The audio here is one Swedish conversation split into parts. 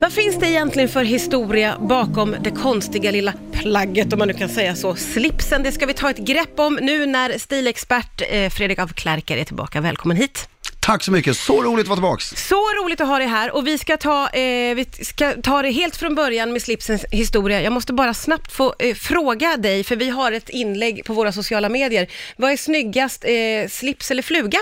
Vad finns det egentligen för historia bakom det konstiga lilla plagget, om man nu kan säga så, slipsen? Det ska vi ta ett grepp om nu när stilexpert eh, Fredrik af Klerker är tillbaka. Välkommen hit. Tack så mycket, så roligt att vara tillbaks. Så roligt att ha dig här och vi ska ta, eh, vi ska ta det helt från början med slipsens historia. Jag måste bara snabbt få eh, fråga dig, för vi har ett inlägg på våra sociala medier. Vad är snyggast, eh, slips eller fluga?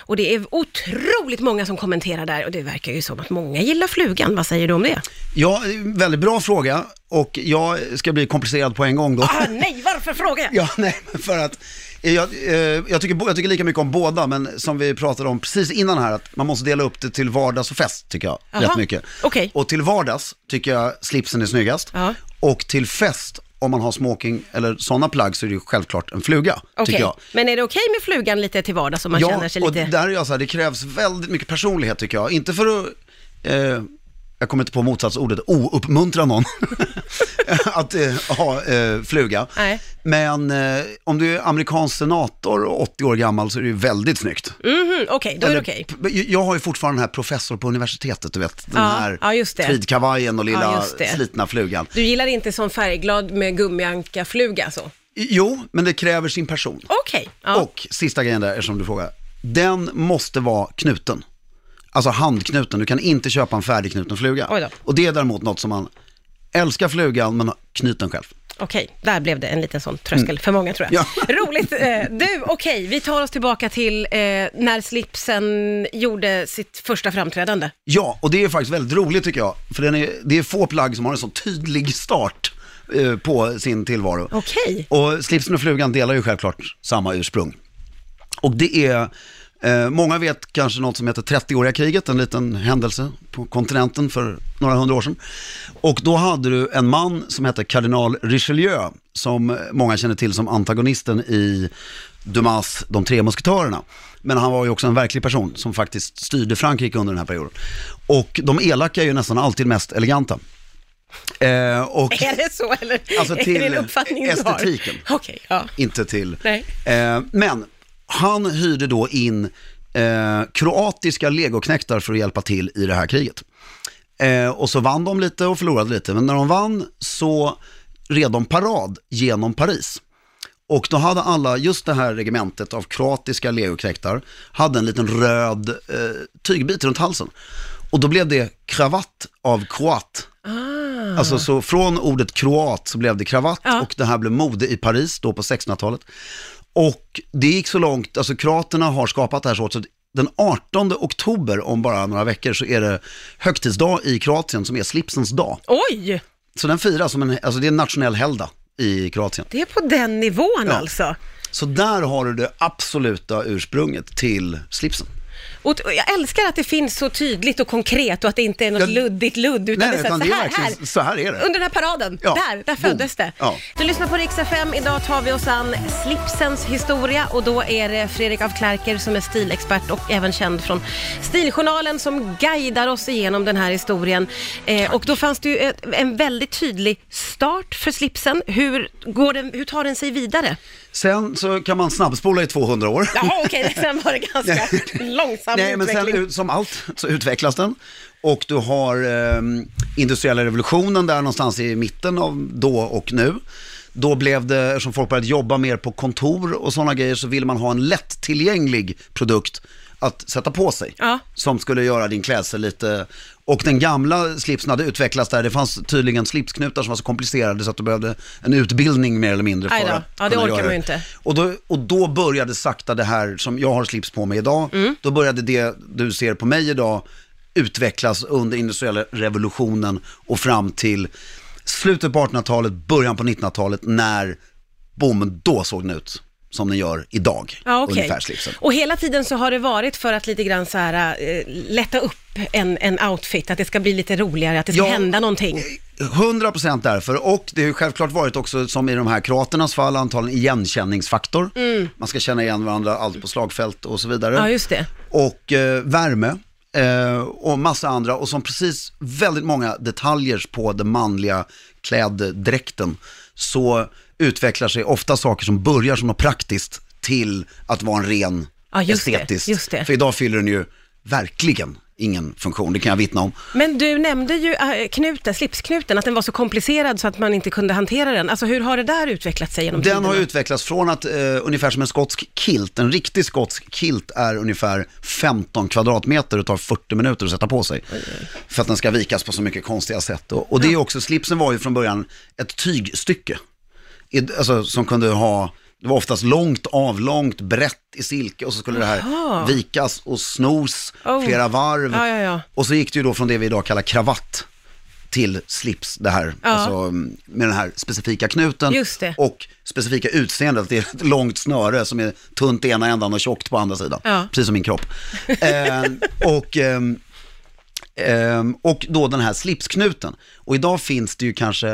Och det är otroligt många som kommenterar där och det verkar ju som att många gillar flugan. Vad säger du om det? Ja, väldigt bra fråga och jag ska bli komplicerad på en gång då. Ah, nej, varför frågar jag? Ja, nej, för att jag, eh, jag, tycker, jag tycker lika mycket om båda, men som vi pratade om precis innan här, att man måste dela upp det till vardags och fest, tycker jag, Jaha, rätt mycket. okej. Och till vardags tycker jag slipsen är snyggast. Ja. Och till fest, om man har smoking eller sådana plagg, så är det ju självklart en fluga, Okej, tycker jag. men är det okej med flugan lite till vardags om man ja, känner sig och lite... där är jag så här, det krävs väldigt mycket personlighet tycker jag. Inte för att, eh, jag kommer inte på motsatsordet, ouppmuntra någon att eh, ha eh, fluga. Nej. Men eh, om du är amerikansk senator och 80 år gammal så är det ju väldigt snyggt. Mhm, okej, då är det Eller, okej. p- Jag har ju fortfarande den här professor på universitetet, du vet. Den Ja, här ja, just det. tweedkavajen och lilla Ja, just det. slitna flugan. Du gillar inte sån färgglad med gummianka-fluga så? Jo, men det kräver sin person. Okej, ja. Och sista grejen där, som du frågar. Den måste vara knuten. Alltså handknuten. Du kan inte köpa en färdigknuten fluga. Och det är däremot något som man älskar flugan, men knyt den själv. Okej, där blev det en liten sån tröskel för många tror jag. Roligt. Eh, Du, okej, vi tar oss tillbaka till eh, när slipsen gjorde sitt första framträdande. Ja, och det är faktiskt väldigt roligt tycker jag. För den är, det är få plagg som har en så tydlig start eh, på sin tillvaro. Okej. Och slipsen och flugan delar ju självklart samma ursprung. Och det är, eh, många vet kanske något som heter 30-åriga kriget, en liten händelse på kontinenten för några hundra år sedan. Och då hade du en man som hette kardinal Richelieu, som många känner till som antagonisten i Dumas De tre musketörerna. Men han var ju också en verklig person som faktiskt styrde Frankrike under den här perioden. Och de elaka är ju nästan alltid mest eleganta. Eh, och Är det så eller Alltså är till det en uppfattning estetiken. Okej, ja. inte till... Nej. Eh, men han hyrde då in eh, kroatiska legoknektar för att hjälpa till i det här kriget. Eh, och så vann de lite och förlorade lite, men när de vann så red de parad genom Paris. Och då hade alla, just det här regementet av kroatiska legoknektar, hade en liten röd eh, tygbit runt halsen. Och då blev det kravatt av kroat. Ah. Alltså så från ordet kroat så blev det kravatt Ja. och det här blev mode i Paris då på 1600-talet. Och det gick så långt, alltså kroaterna har skapat det här så att den 18 oktober om bara några veckor så är det högtidsdag i Kroatien som är slipsens dag. Oj, Så den firas som en, alltså det är en nationell helgdag i Kroatien. det är på den nivån Ja. alltså. Så där har du det absoluta ursprunget till slipsen. Och och jag älskar att det finns så tydligt och konkret och att det inte är något Ja. luddigt ludd, utan Nej, det är så, utan här, det är så här, här. så här är det. Under den här paraden, Ja, där, där föddes det. Ja. Du lyssnar på Rix FM, idag tar vi oss an slipsens historia och då är det Fredrik af Klerker som är stilexpert och även känd från Stiljournalen som guidar oss igenom den här historien. Eh, och då fanns det ju ett, en väldigt tydlig start för slipsen. Hur, går den, hur tar den sig vidare? Sen så kan man snabbspola i 200 år. Jaha, okej, sen var det ganska långsam Nej, men utveckling. sen som allt så utvecklas den. Och du har eh, industriella revolutionen där någonstans i mitten av då och nu. Då blev det, eftersom folk började jobba mer på kontor och sådana grejer, så ville man ha en lättillgänglig produkt att sätta på sig. Ja. Som skulle göra din klädsel lite... Och den gamla slipsen hade utvecklats där. Det fanns tydligen slipsknutar som var så komplicerade så att du behövde en utbildning mer eller mindre för att Ja, det kunna orkar göra man ju inte. och då, och då började sakta det här som jag har slips på mig idag, Mm. då började det du ser på mig idag utvecklas under industriella revolutionen och fram till slutet på 1800-talet, början på 1900-talet när bommen, då såg den ut som den gör idag, Ja, okej. ungefär slipsen. Och hela tiden så har det varit för att lite grann så här, eh, lätta upp en, en outfit, att det ska bli lite roligare, att det ska Ja. hända någonting. 100% därför och det har självklart varit också som i de här kroaternas fall antagligen igenkänningsfaktor. Man ska känna igen varandra allt på slagfält och så vidare. Mm. Ja, just det. och eh, värme eh, och massa andra och som precis väldigt många detaljer på den manliga kläddräkten så utvecklar sig ofta saker som börjar som något praktiskt till att vara en ren Ja, just det, estetiskt. just det. För idag fyller den ju verkligen ingen funktion, det kan jag vittna om. Men du nämnde ju äh, knuten, slipsknuten, att den var så komplicerad så att man inte kunde hantera den. Alltså hur har det där utvecklat sig genom Den tiderna? har utvecklats från att eh, ungefär som en skotsk kilt, en riktig skotsk kilt är ungefär 15 kvadratmeter och tar 40 minuter att sätta på sig. För att den ska vikas på så mycket konstiga sätt. Och, och det är också, slipsen var ju från början ett tygstycke. Alltså som kunde ha, det var oftast långt, avlångt, brett i silke och så skulle det här vikas och snos Oh. flera varv. Ja, ja, ja. Och så gick det ju då från det vi idag kallar kravatt till slips, det här, Ja. alltså med den här specifika knuten och specifika utseendet. Det är ett långt snöre som är tunt i ena ändan och tjockt på andra sidan. Ja. Precis som min kropp. Ehm, och, ehm, och då den här slipsknuten. Och idag finns det ju kanske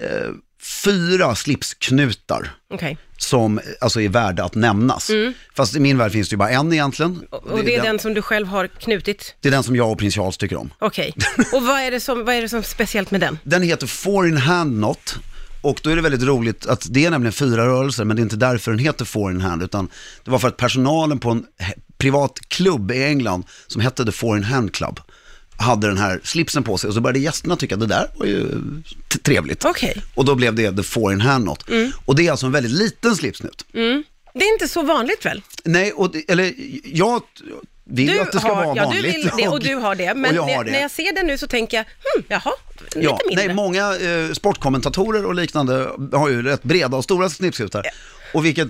eh, fyra slipsknutar Okej. som alltså är värda att nämnas. Fast i min värld finns det ju bara en egentligen. Mm. Och, och det är den som du själv har knutit? det är den som jag och prins Charles tycker om. Okej. Och vad är, det som, vad är det som speciellt med den? Den heter Four in Hand Knot. Och då är det väldigt roligt att det är nämligen fyra rörelser, men det är inte därför den heter Four in Hand, utan det var för att personalen på en privat klubb i England som hette The Four in Hand Club hade den här slipsen på sig och så började gästerna tycka att det där var ju t- trevligt. Okej. Och då blev det The Four in Hand Knot. Och det är alltså en väldigt liten slipsnut. Det är inte så vanligt väl? Nej, och det, eller jag vill ju Du att det ska har, vara ja, vanligt. du vill det och du har det. Men och jag när, har det. när jag ser den nu så tänker jag, hmm, jaha, lite Ja, mindre. nej, många eh, sportkommentatorer och liknande har ju rätt breda och stora snipshutar. Och vilket,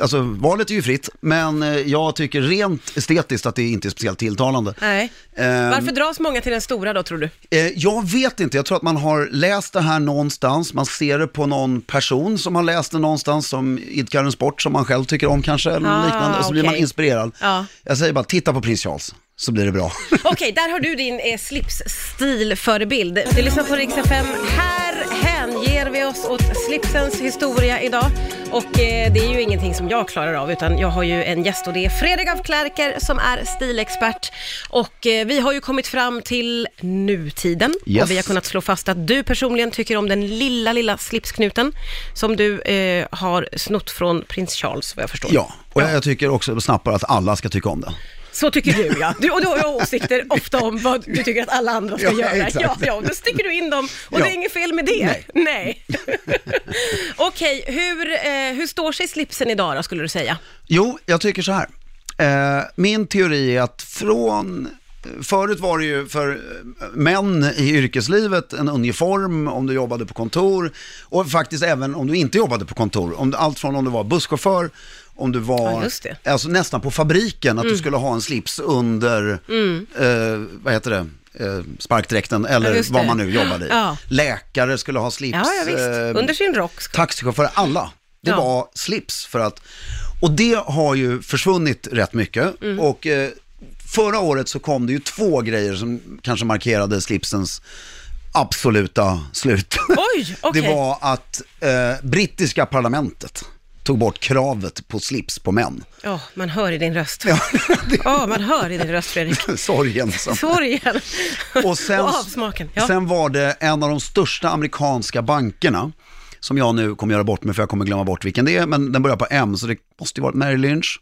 alltså valet är ju fritt, men eh, jag tycker rent estetiskt att det inte är speciellt tilltalande. Nej. Ehm, Varför dras många till den stora då, tror du? Eh, jag vet inte, jag tror att man har läst det här någonstans, man ser det på någon person som har läst det någonstans, som idkar en sport som man själv tycker om kanske, eller Ah, liknande, och så blir man inspirerad. Ja. Jag säger bara, titta på prins Charles, så blir det bra. Okej, där har du din eh, slipsstilförebild. Du lyssnar på Rix FM. Här hänger vi oss åt slipsens historia idag. Och eh, det är ju ingenting som jag klarar av, utan jag har ju en gäst och det är Fredrik af Klerker som är stilexpert. Och eh, vi har ju kommit fram till nutiden Yes. och vi har kunnat slå fast att du personligen tycker om den lilla, lilla slipsknuten som du eh, har snott från prins Charles, vad jag förstår. Ja, och jag, jag tycker också snappare att alla ska tycka om den. Så tycker du ja. Du, och du har ju åsikter ofta om vad du tycker att alla andra ska Ja, göra. exakt. Ja, ja, då sticker du in dem och Ja. det är inget fel med det. Nej. Nej. Okej, hur, eh, hur står sig slipsen idag då, skulle du säga? Jo, jag tycker så här. Eh, min teori är att från, förut var det ju för eh, män i yrkeslivet en uniform om du jobbade på kontor och faktiskt även om du inte jobbade på kontor. Om, allt från om du var busschaufför, om du var, Ja. Mm. alltså nästan på fabriken, att du skulle ha en slips under, eh, vad heter det? Eh, sparkdräkten Ja, eller just vad man nu jobbade i. Ja. Läkare skulle ha slips. Ja, ja visst. eh, Under sin rock. taxichaufförer, alla. Det Ja. var slips för att, och det har ju försvunnit rätt mycket. Mm. Och eh, förra året så kom det ju två grejer som kanske markerade slipsens absoluta slut. Oj, okej. Det var att eh, brittiska parlamentet tog bort kravet på slips på män. Ja, man hör i din röst. Ja, Ja, man hör i din röst Fredrik. det, sorgen. Som. Sorgen. Och sen, Och avsmaken. Ja. sen var det en av de största amerikanska bankerna, som jag nu kommer göra bort mig för jag kommer glömma bort vilken det är, men den börjar på M, så det måste ju vara Merrill Lynch.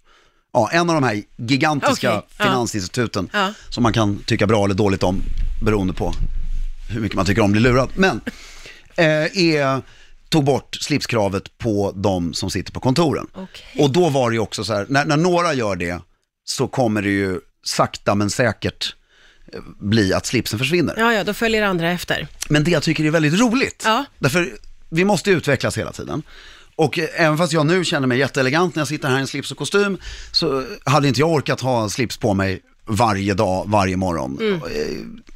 Ja, en av de här gigantiska ja. finansinstituten Ja. som man kan tycka bra eller dåligt om beroende på hur mycket man tycker om att bli lurad. Men eh, är, tog bort slipskravet på de som sitter på kontoren. Okej. Och då var det ju också så här, när, när några gör det så kommer det ju sakta men säkert eh, bli att slipsen försvinner. ja, ja, då följer andra efter. Men det jag tycker är väldigt roligt, Ja. därför vi måste utvecklas hela tiden. Och eh, även fast jag nu känner mig jätteelegant när jag sitter här i en slips och kostym, så hade inte jag orkat ha slips på mig varje dag, varje morgon. Mm. Och, eh,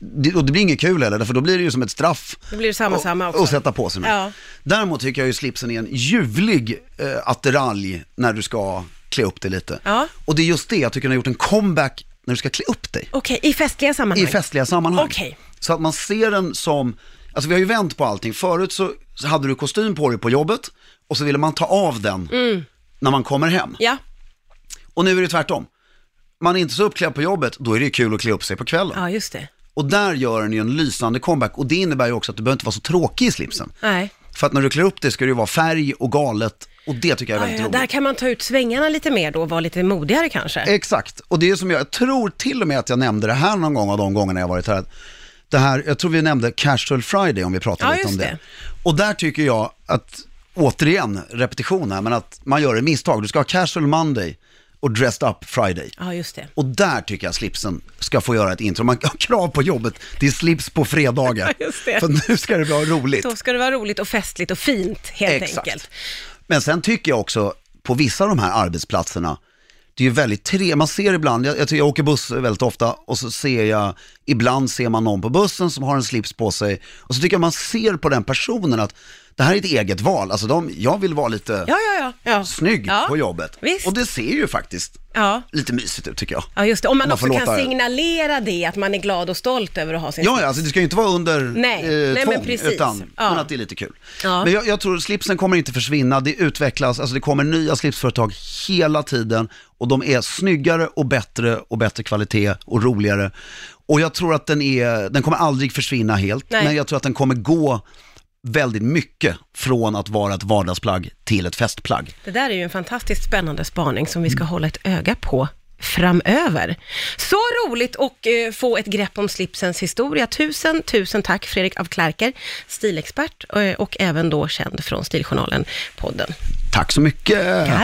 det, och det blir inget kul heller, för då blir det ju som ett straff. Då blir det samma, och- samma också. Och sätta på sig. Ja. Däremot tycker jag ju slipsen är en ljuvlig eh, attiralj när du ska klä upp dig lite. Ja. Och det är just det, jag tycker den har gjort en comeback när du ska klä upp dig. Okej, i festliga sammanhang? I festliga sammanhang. Okej. Så att man ser den som, alltså vi har ju vänt på allting. Förut så, så hade du kostym på dig på jobbet och så ville man ta av den när man kommer hem. Mm. Ja, Och nu är det tvärtom. Man är inte så uppklädd på jobbet, då är det ju kul att klä upp sig på kvällen. ja just det. Och där gör den ju en lysande comeback och det innebär ju också att du behöver inte vara så tråkig i slipsen. Nej. För att när du klär upp det ska det ju vara färg och galet och det tycker jag är väldigt ja, roligt. där kan man ta ut svängarna lite mer då och vara lite modigare kanske. Exakt, och det är som jag, jag tror till och med att jag nämnde det här någon gång av de gångerna jag varit här. Det här, jag tror vi nämnde Casual Friday om vi pratar Ja, lite om det. det. Och där tycker jag att, återigen, repetition här, men att man gör ett misstag. Du ska ha Casual Monday och Dressed Up Friday. Ja, just det. Och där tycker jag slipsen ska få göra ett intro. Man har krav på jobbet, det är slips på fredagar. Ja, just det. För nu ska det vara roligt. Då ska det vara roligt och festligt och fint helt Exakt. enkelt. Men sen tycker jag också, på vissa av de här arbetsplatserna, det är väldigt tre, man ser ibland, jag, jag, jag åker buss väldigt ofta och så ser jag, ibland ser man någon på bussen som har en slips på sig och så tycker jag man ser på den personen att det här är ett eget val, alltså de, jag vill vara lite Ja, ja, ja. ja. snygg ja. på jobbet. Visst. Och det ser ju faktiskt Ja. lite mysigt ut tycker jag. Ja, just det. Om man, man också kan låta- signalera det, att man är glad och stolt över att ha sin Ja, ja, alltså det ska ju inte vara under Nej, eh, nej, men tvång, precis. utan Ja. men att det är lite kul. Men jag, jag tror slipsen kommer inte försvinna, det utvecklas, alltså det kommer nya slipsföretag hela tiden och de är snyggare och bättre och bättre kvalitet och roligare. Och jag tror att den är, den kommer aldrig försvinna helt, Nej. men jag tror att den kommer gå väldigt mycket från att vara ett vardagsplagg till ett festplagg. Det där är ju en fantastiskt spännande spaning som vi ska hålla ett öga på framöver. Så roligt att eh, få ett grepp om slipsens historia. Tusen, tusen tack Fredrik af Klerker, stilexpert eh, och även då känd från Stiljournalen-podden. Tack så mycket! Tackar.